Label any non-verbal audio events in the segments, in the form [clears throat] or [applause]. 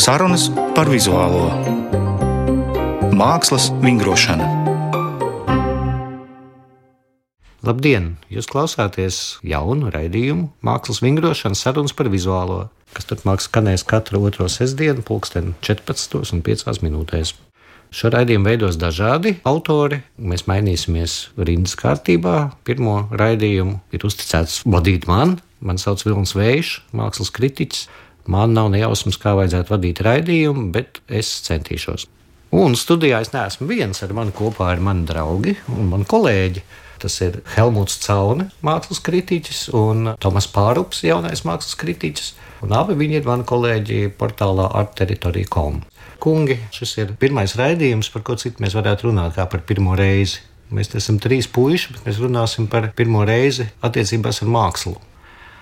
Sarunas par vizuālo mākslas vingrošanu. Labdien! Jūs klausāties jaunu raidījumu Mākslas vingrošanas sarunas par vizuālo, kas turpmāk skanēs katru otro sestdienu, pulksten 14,5 minūtēs. Šo raidījumu veidos dažādi autori. Mēs mainīsimies rindas kārtībā. Pirmo raidījumu ir uzticēts vadīt man. Mani sauc Vilnis Vējš, mākslas kritiķis. Man nav nejausmas, kā vajadzētu vadīt raidījumu, bet es centīšos. Un studijā es neesmu viens, ar mani kopā ir mani draugi un mani kolēģi. Tas ir Helmuts Caune, mākslas kritiķis, un Tomas Pārups, jaunais mākslas kritiķis. Un abi viņi ir mani kolēģi portālā arteritorija.com. Kungi, šis ir pirmais raidījums, par ko citu mēs varētu runāt kā par pirmo reizi. Mēs esam trīs puiši, bet mēs runāsim par pirmo reizi attiecībās ar mākslu.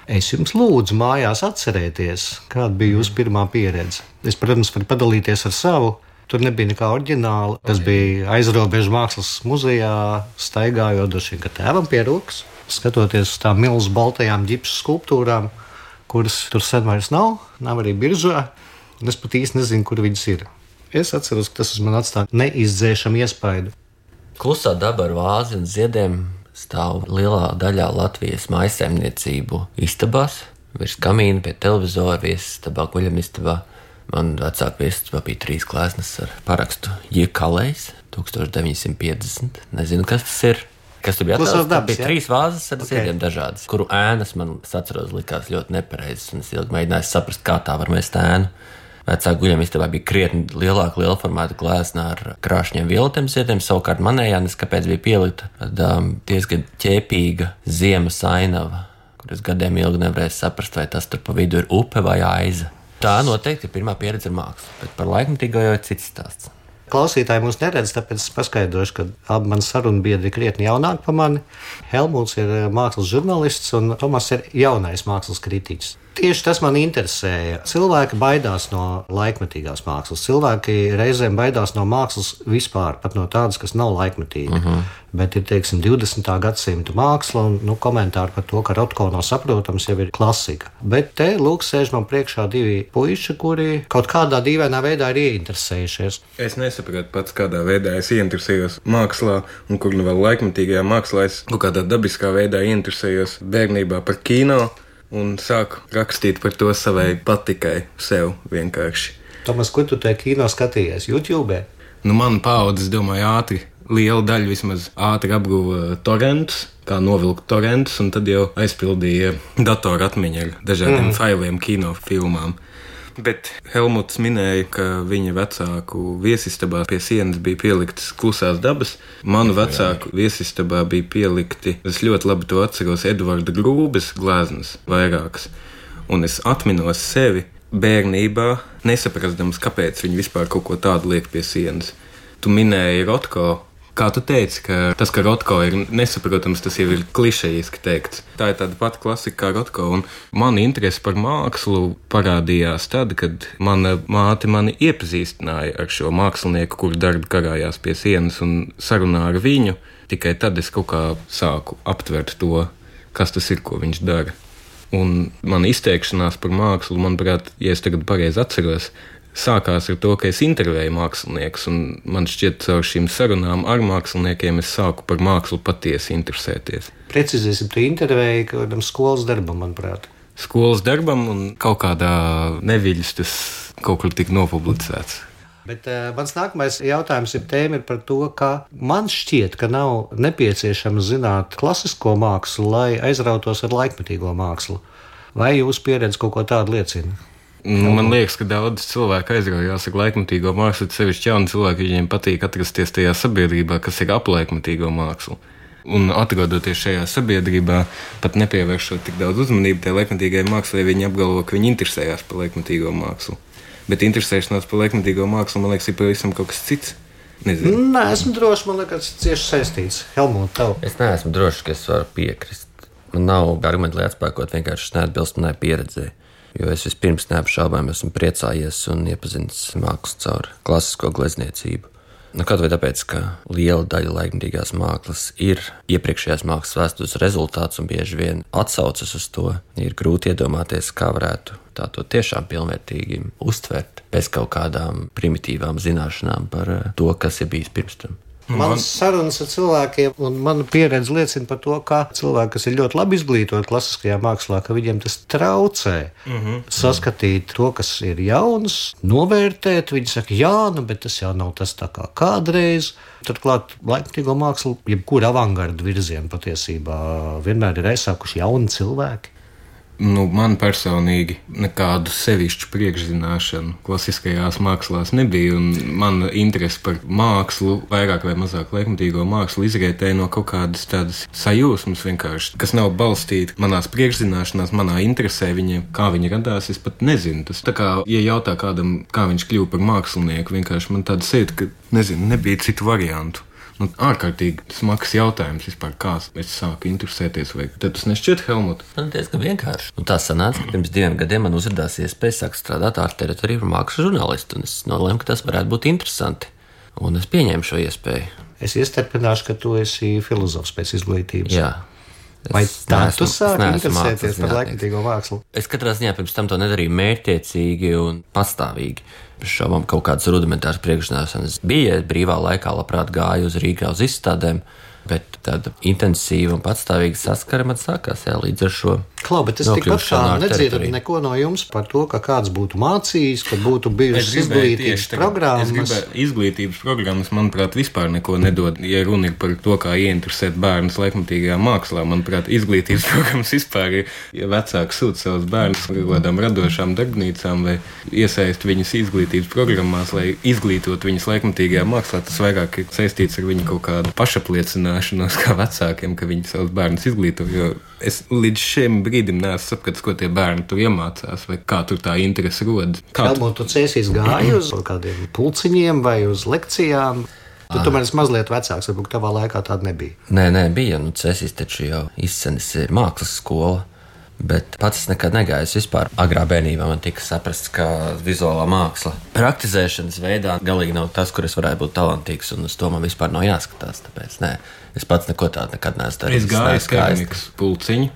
Es jums lūdzu, mājās atcerieties, kāda bija jūsu pirmā pieredze. Es, protams, varu padalīties ar savu. Tur nebija nekā oriģināla. Tas bija aizrobežu mākslas muzejā, staigājot droši vien tēvam pie rokas, skatoties uz tām milzu baltajām ģipsu skulptūrām, kuras tur sen vairs nav, nav arī biržā. Es pat īsti nezinu, kur viņas ir. Es atceros, ka tas uz mani atstāja neizdzēšamu iespaidu. Klusā daba ar vāzi un ziediem stāv lielā daļā Latvijas maisaimniecību istabās, virs kamīna, pie televizora, viesistabā, guļamistabā. Man vecāka viesistabā bija trīs klēsnes ar parakstu Jekalējs 1950. Nezinu, kas tas ir. Kas tur bija? Klusās dabas, bija ja? trīs vāzes ar Ok. ziediem dažādas, kuru ēnas man, es atceros, likās ļoti nepareizas. un Es ilgi mēģināju saprast, kā tā var mest ēnu. Vecā guļamistabā bija krietni lielāka, liela formāta glezna ar krāšņiem viltiem ziediem. Savukārt manējā, nes kāpēc bija pielikta tāda um, diezgan ķēpīga ziemas ainava, kuras gadiem ilgi nevarēja saprast, vai tas tur pa vidu ir upe vai aiza. Tā noteikti ir pirmā pieredze ar mākslu, bet par laikmatīgo jau ir cits stāsts. Klausītāji mūs neredz, tāpēc es paskaidrošu, ka abi mani sarunbiedri ir krietni jaunāki par mani. Helmuts ir eh, mākslas žurnālists un Tomas ir jaunais mākslas kritiķis. Tieši tas man interesēja. Cilvēki baidās no laikmetīgās mākslas. Cilvēki reizēm baidās no mākslas vispār, pat no tādas, kas nav laikmetīga. Uh -huh. Bet ir teiksim, 20. gadsimta māksla, un nu, komentāri par to, ka Rotko nav saprotams, jau ir klasika. Bet te lūk, sēž man priekšā divi puiši, kuri kaut kādā dīvainā veidā ir ieinteresējušies. Es nesaprotu pats, kādā veidā es ieinteresējos mākslā, un kur nu vēl laikmatīgajā mākslā es kaut kādā dabiskā veidā ieinteresējos bērnībā par kino un sāku rakstīt par to savai patikai, sev vienkārši. Tomas, kur tu tajā kino skatījies? YouTube? Nu, man paudze, es domāju, ātri, liela daļa vismaz ātri apguva torrentus, kā novilkt torrentus, un tad jau aizpildīja datora atmiņu ar dažādiem mm. failiem, kino filmām. Bet Helmuts minēja, ka viņa vecāku viesistabā pie sienas bija pieliktas klusās dabas. Manu vecāku viesistabā bija pielikti, es ļoti labi to atceros, Edvarda Grūbes gleznas vairākas. Un es atminos sevi bērnībā, nesaprastams, kāpēc viņi vispār kaut ko tādu liek pie sienas. Tu minēji Rotko. Kā tu teici, ka tas, ka Rotko ir nesaprotams, tas jau ir klišejiski teikts. Tā ir tāda pati klasika kā Rotko. Un man interese par mākslu parādījās tad, kad mana māte mani iepazīstināja ar šo mākslinieku, kurš darbi karājās pie sienas un sarunā ar viņu. Tikai tad es kaut kā sāku aptvert to, kas tas ir, ko viņš dara. Un mana izteikšanās par mākslu, manuprāt, ja es tagad pareizi atceros, sākās ar to, ka es intervēju māksliniekus. un Man šķiet, caur šīm sarunām ar māksliniekiem es sāku par mākslu patiesi interesēties. Precizēsim, tu intervēji kādam skolas darbam, manuprāt. Skolas darbam un kaut kādā neviļas tas kaut kur tika nopublicēts. Bet uh, mans nākamais jautājums ir, ir par to, ka man šķiet, ka nav nepieciešams zināt klasisko mākslu, lai aizrautos ar laikmetīgo mākslu. Vai jūsu pieredze kaut ko tādu liecina? Nu, man liekas, ka daudz cilvēku aizraujās ar laikmatīgo mākslu, sevišķi jauni cilvēki. Viņiem patīk atrasties tajā sabiedrībā, kas ir ap laikmatīgo mākslu. Un atrodoties šajā sabiedrībā, pat nepievēršot tik daudz uzmanību tai laikmatīgajai mākslai, viņi apgalvo, ka viņi interesējās par laikmatīgo mākslu. Bet interesēšanās par laikmatīgo mākslu, man liekas, ir pavisam kaut kas cits. Nezinu. Nē, esmu drošs, man liekas, tas ir cieši saistīts. Helmut, tev. Es neesmu drošs, ka es varu piekrist. Man nav argumenti, lai atspēkot vienkārši neatbilst manai pieredzēji. Jo es vispirms neapšaubām esmu priecājies un iepazinis mākslu caur klasisko glezniecību. Nu, kaut vai tāpēc, ka liela daļa laikmatīgās mākslas ir iepriekšējās mākslas vēstures rezultāts un bieži vien atsaucas uz to, ir grūti iedomāties, kā varētu tā to tiešām pilnvērtīgi uztvert bez kaut kādām primitīvām zināšanām par eh, to, kas ir bijis pirms tam. Manas sarunas ar cilvēkiem, un mana pieredze liecina par to, ka cilvēki, kas ir ļoti labi izglītoti klasiskajā mākslā, ka viņiem tas traucē mm -hmm. saskatīt to, kas ir jauns, novērtēt. Viņi saka, jā, nu, bet tas jau nav tas tā kā kādreiz. Turklāt laikmatīgo mākslu, jebkura avangarda virziena patiesībā vienmēr ir aizsākuši jauni cilvēki. Nu, man personīgi nekādu sevišķu priekšzināšanu klasiskajās mākslās nebija. Mana interese par mākslu, vairāk vai mazāk laikmatīgo mākslu, izrietēja no kaut kādas tādas sajūsmas, kas nav balstīta manās priekšzināšanās, manā interesē. Viņiem, kā viņi radās, es pat nezinu. Tas tā kā, ja jautā kādam, kā viņš kļuva par mākslinieku, vienkārši man tāda sajūta, ka nezinu, nebija citu variantu nu, ārkārtīgi smags jautājums vispār, kā es sāku interesēties. Vai tas nešķiet, Helmut? Man diezgan vienkārši. Un tā sanāca, ka pirms diviem gadiem man uzrādījās iespēja sākt strādāt ar teritoriju par mākslas žurnālistu, un es nolēmu, ka tas varētu būt interesanti. Un es pieņēmu šo iespēju. Es iestarpināšu, ka tu esi filozofs pēc izglītības. Jā. Vai tā tu sāki interesēties par laikmatīgo mākslu? Es katrā ziņā pirms tam to nedarīju mērķiecīgi un pastāvīgi. Šaubām kaut kādas rudimentāras priekšzināšanas bija. Brīvā laikā labprāt gāju uz Rīgā uz izstādēm bet tāda intensīva un patstāvīga saskara man sākās jā, līdz ar šo. Klau, bet es tikpat kā nedzirdu neko no jums par to, ka kāds būtu mācījis, ka būtu bijušas izglītības programmas. Gribēju, izglītības programmas, manuprāt, vispār neko nedod. Ja runa ir par to, kā ieinteresēt bērnus laikmatīgajā mākslā, manuprāt, izglītības [laughs] programmas vispār ir, ja vecāki sūta savus bērnus kaut kādām radošām darbnīcām vai iesaist viņus izglītības programmās, lai izglītotu viņus laikmatīgajā mākslā, tas vairāk ir saistīts ar viņu kaut kādu pašapliecinājumu apzināšanos [laughs] kā vecākiem, ka viņi savus bērnus izglīto. Es līdz šim brīdim neesmu sapratis, ko tie bērni tur iemācās, vai kā tur tā interese rodas. Kādu tu cēsīs gāji uz kādiem pulciņiem vai uz lekcijām? Tu tomēr esi mazliet vecāks, varbūt tavā laikā tāda nebija. Nē, nē, bija. Nu, Cēsīs taču jau izcenis ir mākslas skola. Bet pats es nekad negāju. Es vispār agrā bērnībā man tika saprasts, ka vizuālā māksla praktizēšanas veidā galīgi nav tas, kur es varētu būt talantīgs, un uz to man vispār nav jāskatās. Tāpēc nē, es pats neko tādu nekad neesmu darījis. Es gāju uz keramikas pulciņu,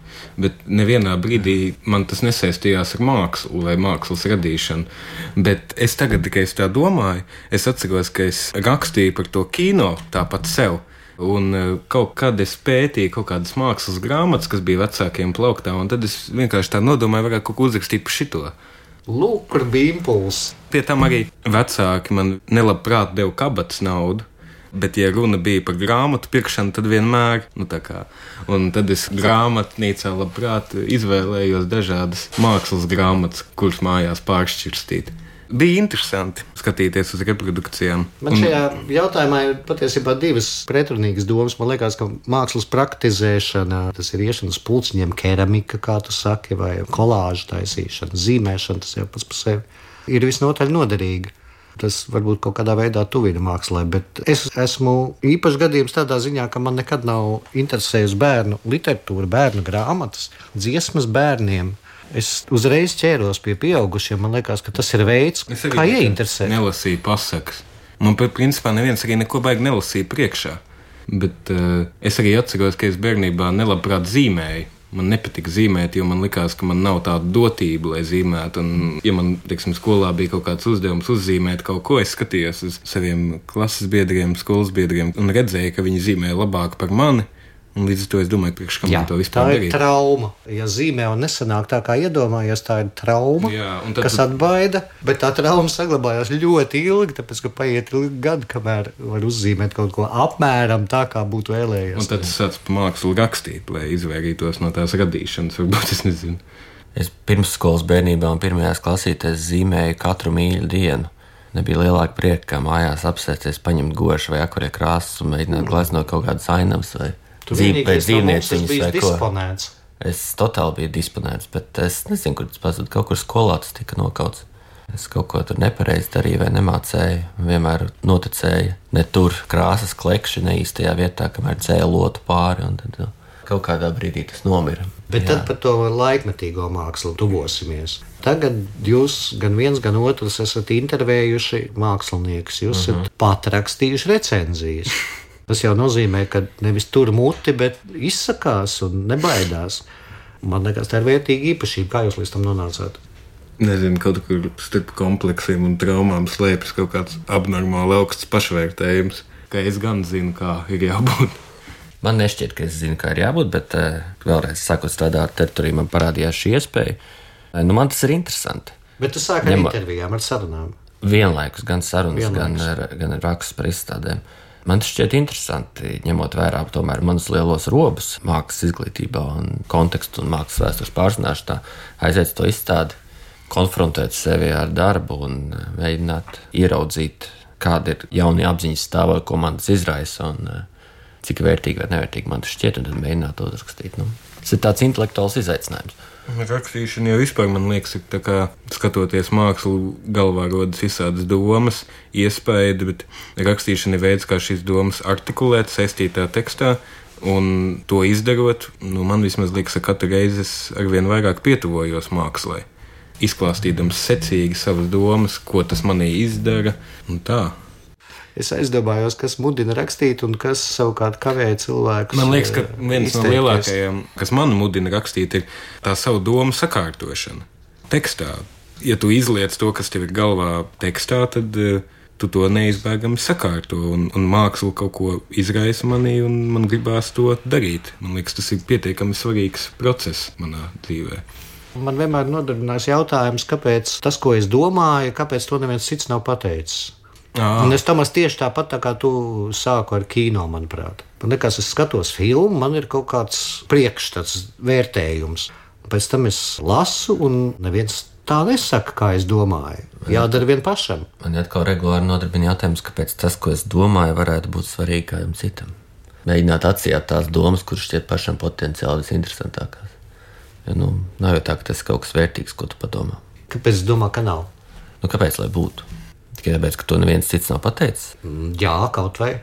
bet nevienā brīdī man tas nesaistījās ar mākslu vai mākslas radīšanu. Bet es tagad tikai tā domāju, es atceros, ka es rakstīju par to kino tāpat sev. Un e, kaut kad es pētīju kaut kādas mākslas grāmatas, kas bija vecākiem plauktā, un tad es vienkārši tā nodomāju, varētu kaut ko uzrakstīt par šito. Lūk, kur bija impulss. Pie tam arī vecāki man nelabprāt deva kabatas naudu. Bet, ja runa bija par grāmatu pirkšanu, tad vienmēr, nu, tā kā, un tad es grāmatnīcā labprāt izvēlējos dažādas mākslas grāmatas, kuras mājās pāršķirstīt bija interesanti skatīties uz reprodukcijām. Man šajā jautājumā ir patiesībā divas pretrunīgas domas. Man liekas, ka mākslas praktizēšana, tas ir iešana uz pulciņiem, keramika, kā tu saki, vai kolāža taisīšana, zīmēšana, tas jau pats par sevi ir visnotaļ noderīgi. Tas varbūt kaut kādā veidā tuvina mākslā, bet es esmu īpašs gadījums tādā ziņā, ka man nekad nav interesējusi bērnu literatūra, bērnu grāmatas, dziesmas bērniem es uzreiz ķēros pie pieaugušiem. Man liekas, ka tas ir veids, kā ieinteresēt. Nelasīju pasakas. Man, principā, neviens arī neko baigi nelasīja priekšā. Bet uh, es arī atceros, ka es bērnībā nelabprāt zīmēju. Man nepatika zīmēt, jo man likās, ka man nav tāda dotība, lai zīmētu. Un, ja man, teiksim, skolā bija kaut kāds uzdevums uzzīmēt kaut ko, es skatījos uz saviem klases biedriem, skolas biedriem un redzēju, ka viņi zīmē labāk par mani. Un līdz ar to es domāju, priekš, kam Jā, to vispār tā ir darīt. trauma. Ja zīmē un nesanāk tā, kā iedomājies, tā ir trauma, Jā, tad, kas atbaida. Bet tā trauma saglabājās ļoti ilgi, tāpēc, ka paiet ilgi gadi, kamēr var uzzīmēt kaut ko apmēram tā, kā būtu vēlējies. Un tad es sācu pa mākslu rakstīt, lai izvairītos no tās radīšanas. Varbūt es nezinu. Es pirmsskolas bērnībā un pirmajās klasītēs zīmēju katru mīļu dienu. Nebija lielāka prieka, kā mājās apsēsties, paņemt gošu vai akurie krāsas un mēģināt gleznot kaut kādas ainavas vai dzīvnieciņas vai ko. Disponēts. Es totāli biju disponēts, bet es nezinu, kur tas pazuda. Kaut kur skolā tas tika nokauts. Es kaut ko tur nepareizi darīju, vai nemācēju. Vienmēr noticēju, ne tur krāsas klekši, ne īstajā vietā, kamēr dzēja lotu pāri. Tad, nu, kaut kādā brīdī tas nomira. Bet Jā. tad par to laikmetīgo mākslu tuvosimies. Tagad jūs gan viens, gan otrs esat intervējuši māksliniekus. Jūs esat uh -huh. pat rakstījuši recenzijas. [laughs] Tas jau nozīmē, ka nevis tur muti, bet izsakās un nebaidās. Man liekas, tā ir vērtīga īpašība. Kā jūs līdz tam nonācāt? Nezinu, kaut kur starp kompleksiem un traumām slēpjas kaut kāds abnormāli augsts pašvērtējums. Ka es gan zinu, kā ir jābūt. Man nešķiet, ka es zinu, kā ir jābūt, bet uh, vēlreiz, sākot strādāt ar teritoriju, man parādījās šī iespēja. Uh, nu, man tas ir interesanti. Bet tu sāki ar Ņem... intervijām, ar sarunām. Vienlaikus gan sarunas, Vienlaikus. gan ar, gan ar rakstus par izstādēm. Man tas šķiet interesanti, ņemot vērā tomēr manus lielos robus mākslas izglītībā un kontekstu un mākslas vēstures pārzināšanā, aiziet to izstādi, konfrontēt sevi ar darbu un mēģināt ieraudzīt, kāda ir jaunie apziņas stāvokļi, ko man tas izraisa un cik vērtīgi vai nevērtīgi man tas šķiet, un tad mēģināt to uzrakstīt. Nu, tas ir tāds intelektuāls izaicinājums. Rakstīšana jau vispār, man liekas, ir tā kā skatoties mākslu, galvā rodas visādas domas, iespējas, bet rakstīšana ir veids, kā šīs domas artikulēt saistītā tekstā. Un to izdarot, nu, man vismaz liekas, ka katru reizi es arvien vairāk pietuvojos mākslai. Izklāstījams secīgi savas domas, ko tas manī izdara. Tā es aizdomājos, kas mudina rakstīt un kas savukārt kavē cilvēkus. Man liekas, ka viens izteikties. no lielākajiem, kas man mudina rakstīt, ir tā savu domu sakārtošana tekstā. Ja tu izliec to, kas tev ir galvā tekstā, tad uh, tu to neizbēgami sakārto. Un, un māksla kaut ko izraisa manī, un man gribās to darīt. Man liekas, tas ir pietiekami svarīgs process manā dzīvē. Man vienmēr nodarbinās jautājums, kāpēc tas, ko es domāju, kāpēc to neviens cits nav pateicis. Un es tam tieši tāpat tā kā tu sāku ar kino, manuprāt. Man liekas, es skatos filmu, man ir kaut kāds priekšstats, vērtējums. Pēc tam es lasu, un neviens tā nesaka, kā es domāju. Jādara vien pašam. Man atkal regulāri nodarbina jautājums, kāpēc tas, ko es domāju, varētu būt svarīgākam citam. Mēģināt atsijāt tās domas, kuras šķiet pašam potenciāli visinteresantākās. Ja, nu, nav jau tā, ka tas ir kaut kas vērtīgs, ko tu padomā. Kāpēc es domāju, ka nav? Nu, kāpēc lai būtu? Tikai tāpēc, ka to neviens cits nav pateicis. Mm, jā, kaut vai.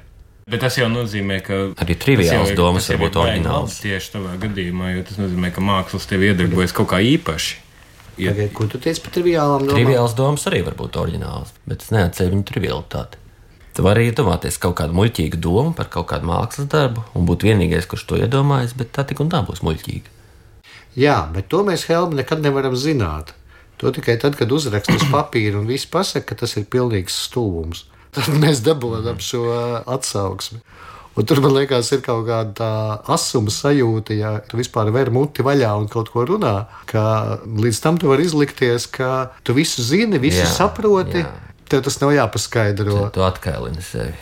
Bet tas jau nozīmē, ka arī triviāls domas var būt oriģināls. Tieši tādā gadījumā, jo tas nozīmē, ka mākslas tev iedarbojas kaut kā īpaši. Ja... Tagad, ko tu teici par triviālām domām? Triviāls domas arī var būt oriģināls, bet tas neatceļ viņu trivialitāti. Tu vari iedomāties kaut kādu muļķīgu domu par kaut kādu mākslas darbu un būt vienīgais, kurš to iedomājas, bet tā tik un tā būs muļķīga. Jā, bet to mēs Helma nekad nevaram zināt. To tikai tad, kad uzrakst uz [clears throat] papīra un viss pasaka, ka tas ir pilnīgs stulbums. Tad mēs dabūjām šo atsauksmi. Un tur man liekas, ir kaut kāda asuma sajūta, ja tu vispār vari muti vaļā un kaut ko runā. Līdz tam tu vari izlikties, ka tu visu zini, visu jā, saproti. Jā. Tev tas nav jāpaskaidro. Tu atkailini sevi.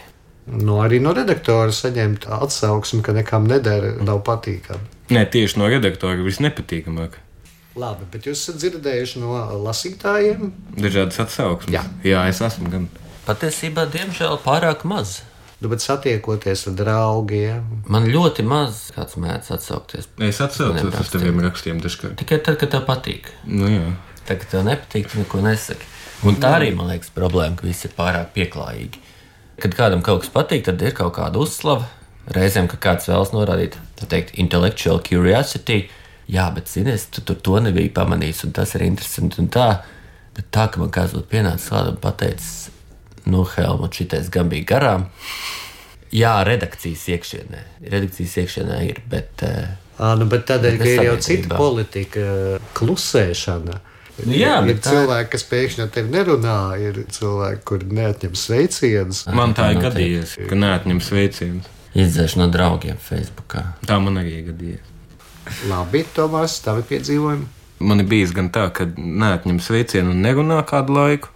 Nu, arī no redaktora saņemt atsauksmi, ka nekam nedara, nav patīkami. Nē, tieši no redaktora viss nepatīkamāk. Labi, bet jūs esat dzirdējuši no lasītājiem? Dažādas atsauksmes. Jā, Jā es esmu gan. Patiesībā, diemžēl, pārāk maz. Nu, bet satiekoties ar draugiem. Man ļoti maz kāds mēdz atsaukties. Es atsaucos uz taviem rakstiem dažkārt. Tikai tad, kad tev patīk. Nu, jā. Tad, kad tev nepatīk, tu neko nesaki. Un tā arī, man liekas, problēma, ka viss ir pārāk pieklājīgi. Kad kādam kaut kas patīk, tad ir kaut kāda uzslava. Reizēm, kad kāds vēlas norādīt, tā teikt, intellectual curiosity, jā, bet zinies, tu tur to nebija pamanījis, un tas ir interesanti. Tā, bet tā, ka man kāds būtu pienācis klāt un pateicis, nu, Helmut, šitais gan bija garām. Jā, redakcijas iekšienē. Redakcijas iekšienē ir, bet. À, nu, bet tādēļ, ka ir jau cita politika, klusēšana. Nu, jā, ir, ir cilvēki, kas pēkšņi ar tevi nerunā, ir cilvēki, kuri neatņem sveicienus. Man tā ir gadījies, ka neatņem sveicienus. Izdzēš no draugiem Facebook. Tā man arī gadījies. Labi, Tomas, tavi piedzīvojumi. Man ir bijis gan tā, ka neatņem sveicienu un nerunā kādu laiku.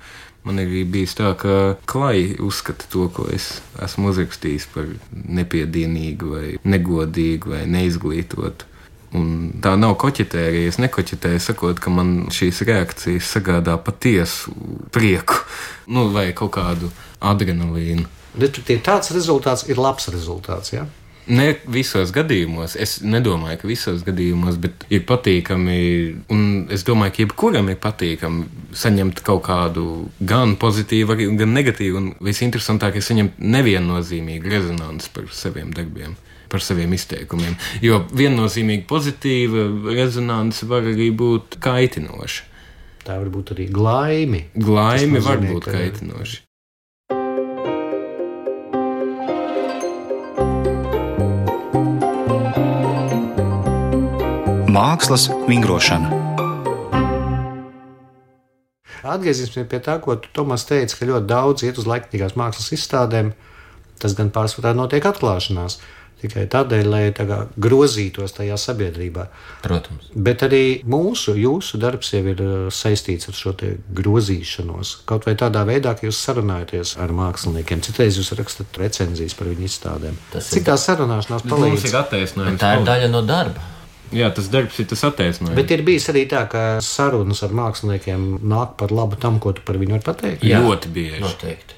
Man ir bijis tā, ka klāji uzskata to, ko es esmu uzrakstījis par nepiedienīgu, vai negodīgu, vai neizglītotu. Un tā nav koķetērija. Es nekoķetēju, sakot, ka man šīs reakcijas sagādā patiesu prieku nu, vai kaut kādu adrenalīnu. Respektīvi, tāds rezultāts ir labs rezultāts. Ja? Ne visos gadījumos, es nedomāju, ka visos gadījumos, bet ir patīkami, un es domāju, ka jebkuram ir patīkami saņemt kaut kādu gan pozitīvu, gan negatīvu, un visinteresantākais ir saņemt neviennozīmīgu rezonanci par saviem darbiem. par saviem izteikumiem. Jo viennozīmīgi pozitīva rezonance var arī būt kaitinoša. Tā var būt arī glaimi. Glaimi var būt ka- kaitinoša. Mākslas vingrošana. Atgriezīsimies pie tā, ko Tomas teici, ka ļoti daudz iet uz laikmatīgās mākslas izstādēm. Tas gan pārsvarā notiek atklāšanās. Tikai tādēļ, lai tā kā grozītos tajā sabiedrībā. Protams. Bet arī mūsu, jūsu darbs jau ir uh, saistīts ar šo te grozīšanos. Kaut vai tādā veidā, ka jūs sarunājaties ar māksliniekiem. Citreiz jūs rakstat recenzijas par viņu izstādēm. Tas ir- Cik tā sarunāšanās palīdz? ir attaisnojums. Tā ir daļa no darba. Jā, tas darbs ir tas attaisnojums. Bet ir bijis arī tā, ka sarunas ar māksliniekiem nāk par labu tam, ko tu par viņu vari pateikt. Jā. ļoti bieži. Noteikti.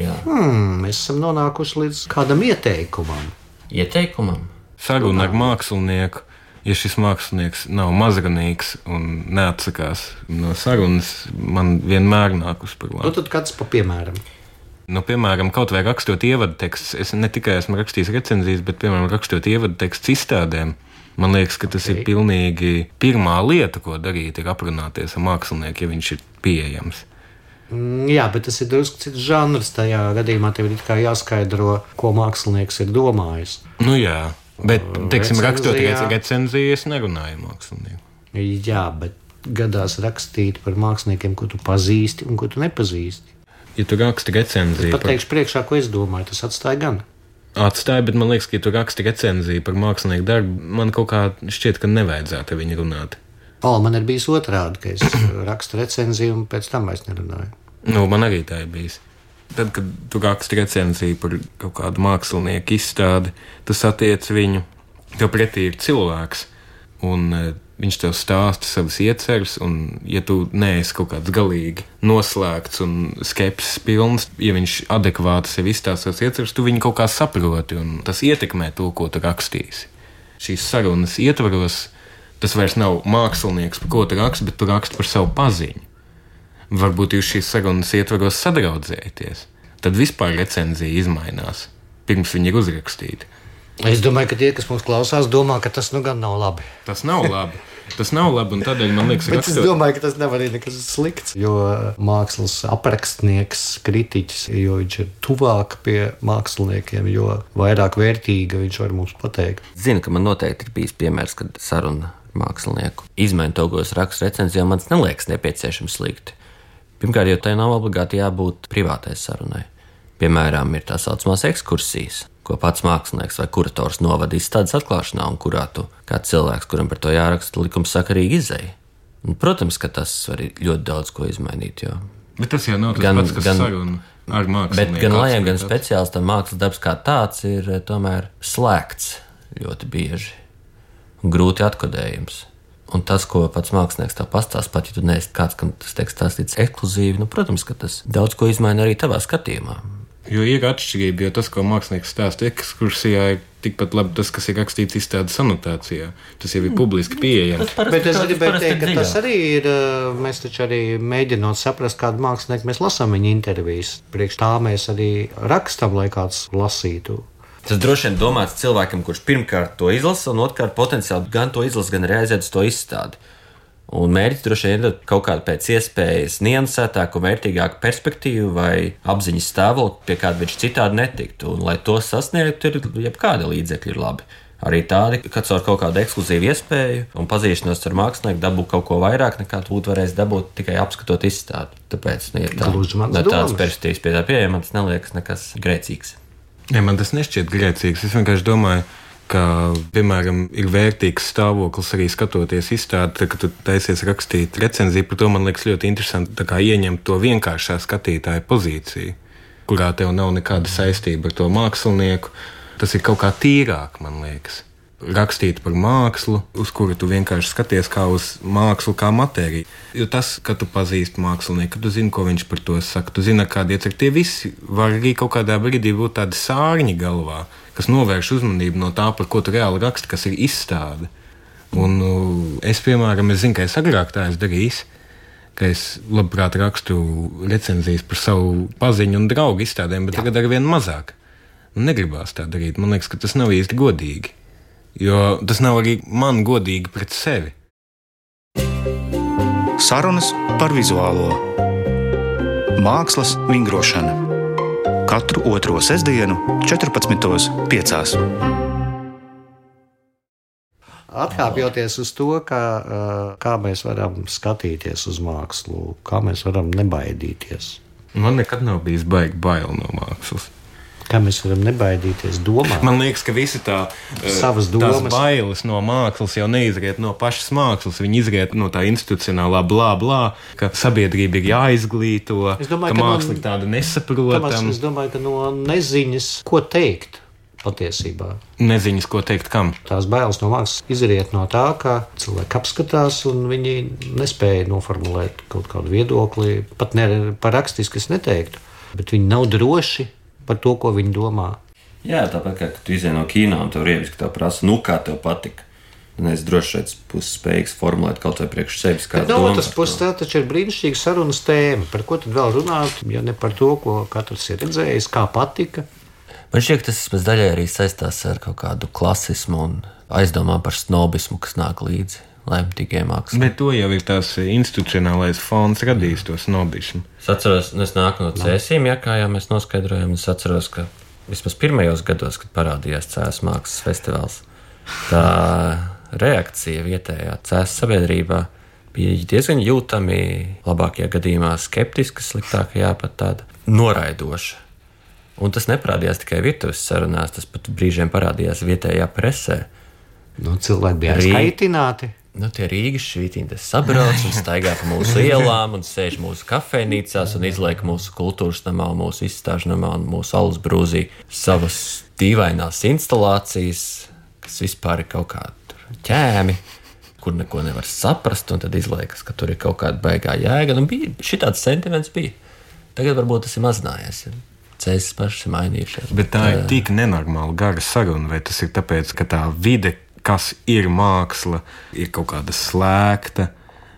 Jā. Hmm, mēs esam nonākuši līdz kādam ieteikumam. Ieteikumam. Saruna ar mākslinieku. Ja šis mākslinieks nav mazganīgs un neatsakās no sarunas, man vienmēr nāk uz par Nu, tad kāds pa piemēram. Nu, piemēram, kaut vai rakstot ievadu tekstus, es ne tikai esmu rakstījis recenzijas, bet, piemēram, rakstot ievadu tekstus izstādēm. Man liekas, ka tas okay. ir pilnīgi pirmā lieta, ko darīt, ir aprunāties ar mākslinieku, ja viņš ir pieejams. Mm, Jā, bet tas ir drusku cits žanrs. Tajā gadījumā tev ir jāskaidro, ko mākslinieks ir domājis. Nu, jā, bet, teiksim, rakstot Recenzijā- rec- recenziju, es nerunāju ar mākslinieku. Jā, bet gadās rakstīt par māksliniekiem, ko tu pazīsti un ko tu nepazīsti. Ja tu raksti recenziju, par- Pateikšu priekšā, ko es domāju. Tas atstāja gan. Atstāja, bet man liekas, ka, ja tu raksti recenziju par mākslinieku darbu, man kaut kā šķiet, ka nevajadzētu ar viņu runāt. O, man ir bijis otrādi, ka es [clears throat] rakstu recenziju un pēc tam vairs nerunāju. Nu, man arī tā ir bijis. Tad, kad tu raksti recenziju par kaut kādu mākslinieku izstādi, tas attiec viņu. Tev pretī ir cilvēks, un e, viņš tev stāsta savas ieceres, un, ja tu neesi kaut kāds galīgi noslēgts un skepsis pilns, ja viņš adekvāti sev izstāsta savas ieceres, tu viņu kaut kā saproti, un tas ietekmē to, ko tu rakstīsi. Šīs sarunas ietvaros tas vairs nav mākslinieks, par ko tu raksti, bet tu raksti par savu paziņu varbūt jūs šīs sarunas ietvaros sadraudzēties, tad vispār recenzija izmainās, pirms viņi ir uzrakstīti. Es domāju, ka tie, kas mums klausās, domā, ka tas nu gan nav labi. Tas nav labi. Tas nav labi, un tādēļ man liekas, Bet es rakstot, domāju, ka tas nav arī nekas slikts. Jo mākslas aprakstnieks, kritiķis, jo viņš ir tuvāk pie māksliniekiem, jo vairāk vērtīga viņš var mums pateikt. Zinu, ka man noteikti ir bijis piemērs, kad saruna ar mākslinieku izmaiņu to, ko es rakstu recenzijā, man tas neliekas nepieciešams slikti. Pirmkārt, jau tai nav obligāti jābūt privātai sarunai. Piemēram, ir tā saucamās ekskursijas, ko pats mākslinieks vai kurators novada izstādes atklāšanā, un kurā tu kā cilvēks, kuram par to jāraksta, likumsakarīgi izēja. Un, protams, ka tas var ļoti daudz ko izmainīt. Jo. bet tas jau nav tas gan- pats, kas gan- saruna ar Bet mākslinieku. gan lajiem, gan speciālistam mākslas darbs kā tāds ir eh, tomēr slēgts ļoti bieži un grūti atkodējams. Un tas, ko pats mākslinieks tev pastāsta, pat ja tu neesi kāds, kam tas tiek stāstīts ekskluzīvi, nu, protams, ka tas daudz ko izmaina arī tavā skatījumā. Jo ir atšķirība, jo tas, ko mākslinieks stāsta ekskursijā, ir tikpat labi tas, kas ir rakstīts izstādes anotācijā. Tas jau ir publiski pieejams. Bet es gribēju teikt, ka tas arī ir. uh, Mēs taču arī mēģinot saprast, kādu mākslinieku mēs lasām viņa intervijas. Priekš tā mēs arī rakstam, lai kāds lasītu. Tas droši vien domāts cilvēkam, kurš pirmkārt to izlasa, un otrkārt potenciāli gan to izlasa, gan uz to izstādi. Un mērķis droši vien ir kaut kāda pēc iespējas niansētāka un vērtīgāka perspektīva vai apziņas stāvokļa, pie kāda viņš citādi netiktu. Un, lai to sasniegtu, ir jebkādi līdzekļi ir labi. Arī tādi, ka caur kaut kādu ekskluzīvu iespēju un pazīšanos ar mākslinieku dabū kaut ko vairāk, nekā tu būtu varējis dabūt tikai apskatot izstādi. Tāpēc, nu, ja tā, no tādas perspektīvas pie tā pieejama, man tas neliekas nekas grēcīgs. Ja, man tas nešķiet grēcīgs. Es vienkārši domāju, ka, piemēram, ir vērtīgs stāvoklis arī skatoties izstādi, kad tu taisies rakstīt recenziju. Par to man liekas ļoti interesanti ieņemt to vienkāršā skatītāja pozīciju, kurā tev nav nekāda saistība ar to mākslinieku. Tas ir kaut kā tīrāk, man liekas. Rakstīt par mākslu, uz kuru tu vienkārši skaties kā uz mākslu, kā matēriju. Jo tas, ka tu pazīsti mākslinieku, tu zini, ko viņš par to saka, tu zini, kādi ir tie visi, var arī kaut kādā brīdī būt tādi sārņi galvā, kas novērš uzmanību no tā, par ko tu reāli raksti, kas ir izstāde. Un nu, es, piemēram, es zinu, ka es agrāk tā esmu darījis. Es labprāt rakstu recenzijas par savu paziņu un draugu izstādēm, bet Jā. tagad ar vien mazāk. Man negribās tā darīt. Man liekas, ka tas nav īsti godīgi. Jo tas nav arī man godīgi pret sevi. Sarunas par vizuālo mākslas vingrošanu. Katru otro sestdienu, 14.5. Atkāpjoties uz to, kā, kā mēs varam skatīties uz mākslu, kā mēs varam nebaidīties. Man nekad nav bijis baigi bail no mākslas. Kā mēs varam nebaidīties domāt? Man liekas, ka visi tā savas domas, bailes no mākslas jau neizriet no pašas mākslas. Viņi izriet no tā institucionālā blā, blā, ka sabiedrība ir jāizglīto, domāju, ka, ka māksla ir tāda nesaprotama. Es domāju, ka no neziņas, ko teikt. Patiesībā. Neziņas, ko teikt, kam. Tās bailes no mākslas izriet no tā, ka cilvēki apskatās un viņi nespēja noformulēt kaut kādu viedokli. Pat ne par rakstiski es neteiktu, bet viņi nav droši par to, ko viņi domā. Jā, tāpat kā tu izjāji no kino un tev rievis, ka tev prasa, nu kā tev patika. Es droši vien esmu spējīgs formulēt kaut vai priekš sevis. No otras puses, tā taču ir brīnišķīga sarunas tēma. Par ko tad vēl runāt, ja ne par to, ko katrs ir redzējis, kā patika. Man šķiet, tas vismaz daļai arī saistās ar kaut kādu klasismu un aizdomām par snobismu, kas nāk līdzi lemtīgiem mākslinieks. Bet to jau ir tās institucionālais fons radījis to snobismu. Es atceros, es nāku no cēsīm, ja kā jau mēs noskaidrojām, es atceros, ka vismaz pirmajos gados, kad parādījās cēlus mākslas festivāls, tā reakcija vietējā cēlus sabiedrībā bija diezgan jūtami, labākajā gadījumā skeptiska, sliktākajā pat tāda noraidoša. Un tas neparādījās tikai virtuves sarunās, tas pat brīžiem parādījās vietējā presē. Nu, cilvēki bija aizkaitināti. Nu, tie Rīgas švītīņi sabrauc un staigā pa mūsu [laughs] ielām, un sēž mūsu kafejnīcās, un izliek mūsu kultūras namā, mūsu izstāžu namā un mūsu alus brūzī savas dīvainās instalācijas, kas vispār ir kaut kādi ķēmi, kur neko nevar saprast, un tad izliekas, ka tur ir kaut kāda baigā jēga. Nu, bija, šitāds sentiments bija. Tagad varbūt tas ir mazinājies. Ja? Ceļš pašs ir mainījušies. Bet tā ir tik nenormāla gara saruna, vai tas ir tāpēc, ka tā vide, kas ir māksla, ir kaut kāda slēgta.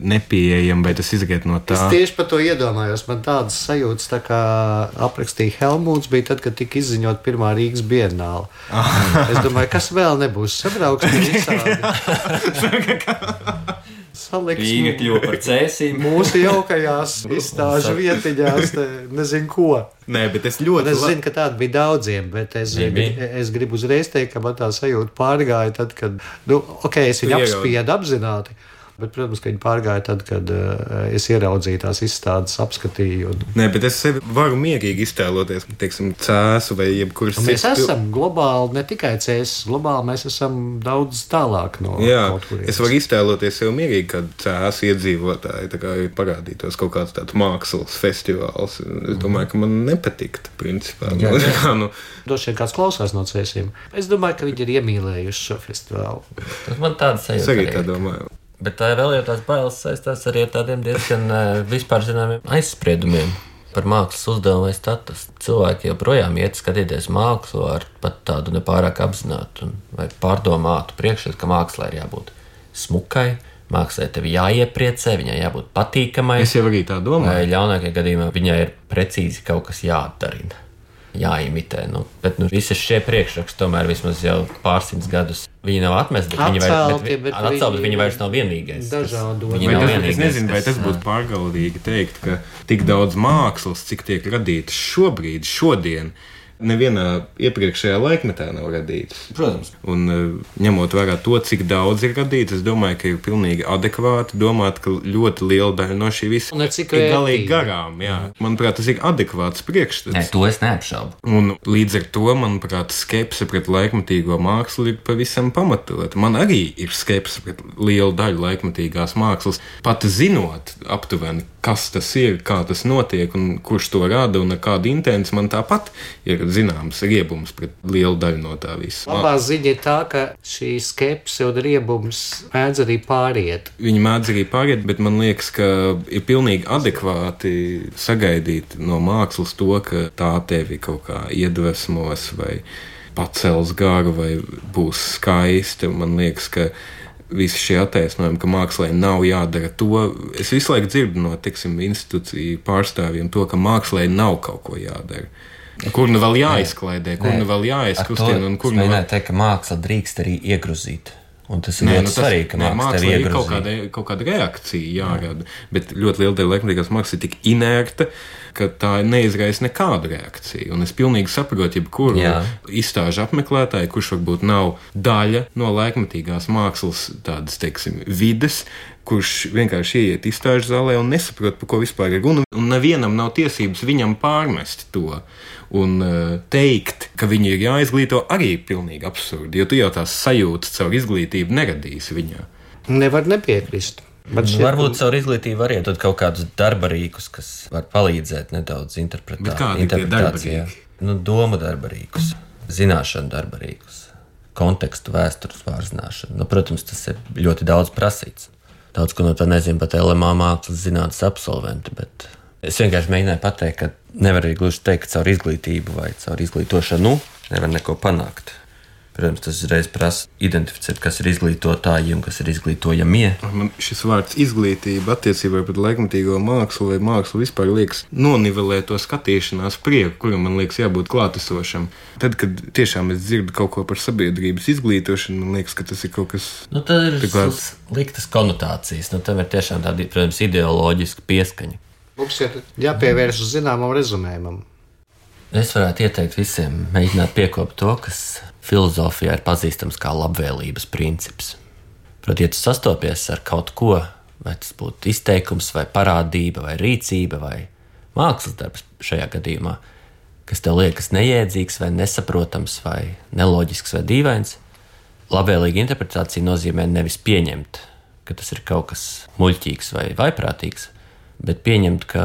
Nepieejama, bet tas izriet no tā. Es tieši par to iedomājos. Man tādas sajūtas, tā kā aprakstīja Helmuts, bija tad, kad tika izziņot pirmā Rīgas bienāla. es domāju, kas vēl nebūs sabrauks [laughs] [laughs] Salikts, Rīga kļuva par cēsīm. [laughs] Mūsu jaukajās izstāžu vietiņās, te, nezinu ko. Nē, bet es ļoti labi. Es zinu, ka tāda bija daudziem, bet es, bija. es gribu uzreiz teikt, ka man tā sajūta pārgāja tad, kad, nu, ok, es viņu apspiedu apzināti. Bet, protams, ka viņi pārgāja tad, kad uh, es ieraudzīju tās izstādes, apskatīju. Un... Nē, bet es sevi varu mierīgi iztēloties, teiksim, cēsu vai jebkuras citas. Mēs esam globāli, ne tikai cēsis, globāli mēs esam daudz tālāk no Jā, kaut kurienes. Es varu iztēloties sev mierīgi, kad cēsu iedzīvotāji kā, parādītos kaut kāds tāds mākslas festivāls. Es domāju, ka man nepatiktu, principā. Jā, jā. [laughs] kā, nu... Droši vien kāds klausās no cēsiem. Es domāju, ka viņi ir iemīlējuši šo festivālu. Tas man tāds sajūta. Es arī tā domāju. Bet tā vēl jau tās bailes saistās arī ar tādiem diezgan vispār zināmiem aizspriedumiem par mākslas uzdevumu vai statusu. Cilvēki joprojām iet skatīties mākslu ar pat tādu nepārāk apzinātu vai pārdomātu priekšstatu, ka mākslā ir jābūt smukai. Mākslā tev jāiepriecē, viņai jābūt patīkamai. Es jau arī tā domāju. Vai ļaunākajā gadījumā viņai ir precīzi kaut kas jāatdarina jāimitē. Nu, bet nu, visas šie priekšraksti tomēr vismaz jau pārsimtus gadus viņi nav atmesti. Viņi, vairs, bet, bet atcelt, bet viņi vairs nav vienīgais. Dažādi varianti. Es nezinu, vai tas būtu pārgalvīgi teikt, ka tik daudz mākslas, cik tiek radītas šobrīd, šodien, nevienā iepriekšējā laikmetā nav radītas. Protams. Un e, ņemot vērā to, cik daudz ir radīts, es domāju, ka ir pilnīgi adekvāti domāt, ka ļoti liela daļa no šī visa ir galīgi garām. Jā. Manuprāt, tas ir adekvāts priekšstats. Nē, to es neapšaubu. Un līdz ar to, manuprāt, skepse pret laikmatīgo mākslu ir pavisam pamatota. Man arī ir skepse pret lielu daļu laikmatīgās mākslas, pat zinot aptuveni, kas tas ir, kā tas notiek un kurš to rada un ar kādu intenci, man tāpat ir zināms riebums pret lielu daļu no tā visa. Labā ziņa ir tā, ka šī skepse un riebums mēdz arī pāriet. Viņi mēdz arī pāriet, bet man liekas, ka ir pilnīgi adekvāti sagaidīt no mākslas to, ka tā tevi kaut kā iedvesmos vai pacels garu vai būs skaista. Man liekas, ka visi šie attaisnojumi, ka mākslā nav jādara to. Es visu laiku dzirdu no tiksim, institūciju pārstāvjiem to, ka mākslā nav kaut ko jādara. Kur nu vēl jāizklaidē, kur nu vēl jāizkustina un kur nu vēl... vēl... teikt, ka māksla drīkst arī iegruzīt. Un tas ir nē, ļoti nu, svarīgi, ka nē, māksla ir kaut kāda, kaut kāda reakcija jārada. Bet ļoti liela daļa laikmatīgās mākslas ir tik inerta, ka tā neizraisa nekādu reakciju. Un es pilnīgi saprotu, jebkuru izstāžu apmeklētāju, kurš varbūt nav daļa no laikmatīgās mākslas tādas, teiksim, vides, kurš vienkārši ieiet izstāžu zālē un nesaprot, par ko vispār ir runa. Un nevienam nav tiesības viņam pārmest to. Un uh, teikt, ka viņi ir jāizglīto, arī ir pilnīgi absurdi, jo tu jau tās sajūtas caur izglītību neradīsi viņā. Nevar nepiekrist. Bet nu, šeit... Varbūt caur izglītību arī dod kaut kādus darba rīkus, kas var palīdzēt nedaudz interpretā... interpretācijā. Nu, domu darba rīkus, zināšanu darba rīkus, kontekstu vēstures pārzināšanu. Nu, protams, tas ir ļoti daudz prasīts. Daudz ko no tā nezinu pat LMA mākslas zinātnes absolventi, bet es vienkārši mēģināju pateikt, ka nevar arī gluži teikt, ka caur izglītību vai caur izglītošanu nevar neko panākt. Protams, tas uzreiz prasa identificēt, kas ir izglītotāji un kas ir izglītojamie. Man šis vārds izglītība attiecībā pret laikmatīgo mākslu vai mākslu vispār liekas nonivelē to skatīšanās prieku, kuram man liekas jābūt klātesošam. Tad, kad tiešām es dzirdu kaut ko par sabiedrības izglītošanu, man liekas, ka tas ir kaut kas nu, tāds - tikklāt... liktas konotācijas. Nu, tam ir tiešām tāda, protams, ideoloģiska pieskaņa. Mums ir jāpievērš zināmam rezumējumam. Es varētu ieteikt visiem mēģināt piekopt to, kas filozofijā ir pazīstams kā labvēlības princips. Protams, ja tu sastopies ar kaut ko, vai tas būtu izteikums, vai parādība, vai rīcība, vai mākslas darbs šajā gadījumā, kas tev liekas neiedzīgs, vai nesaprotams, vai neloģisks, vai dīvains, labvēlīga interpretācija nozīmē nevis pieņemt, ka tas ir kaut kas muļķīgs vai vaiprātīgs, bet pieņemt, ka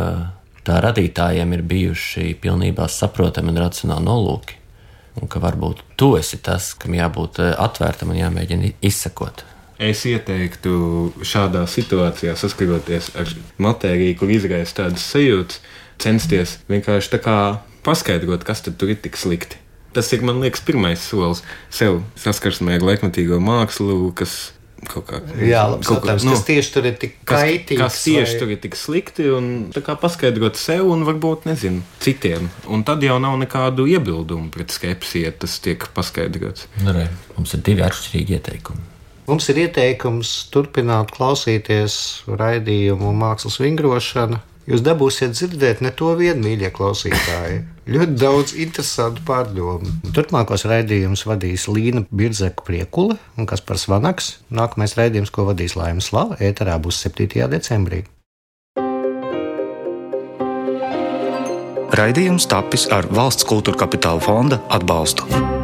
tā radītājiem ir bijuši pilnībā saprotami un racionāli nolūki un ka varbūt tu esi tas, kam jābūt eh, atvērtam un jāmēģina izsekot. Es ieteiktu šādā situācijā, saskaroties ar matēriju, kur izraisa tādas sajūtas, censties vienkārši tā kā paskaidrot, kas tur ir tik slikti. Tas ir, man liekas, pirmais solis sev saskarsmē ar laikmatīgo mākslu, kas kaut kā Jā, labi, kaut satams, kā, nu, kas tieši tur ir tik kaitīgs. Kas, kas tieši vai... tur ir tik slikti un kā paskaidrot sev un varbūt, nezinu, citiem. Un tad jau nav nekādu iebildumu pret skepsi, ja tas tiek paskaidrots. Nu, re, mums ir divi atšķirīgi ieteikumi. Mums ir ieteikums turpināt klausīties raidījumu mākslas vingrošanu Jūs dabūsiet dzirdēt ne to vienu, mīļie klausītāji. Ļoti daudz interesantu pārdomu. Turpmākos raidījumus vadīs Līna Birzeka Priekula un Kaspars Vanaks. Nākamais raidījums, ko vadīs Laimas Slava, ēterā būs 7. decembrī. Raidījums tapis ar valsts kultūra kapitāla fonda atbalstu.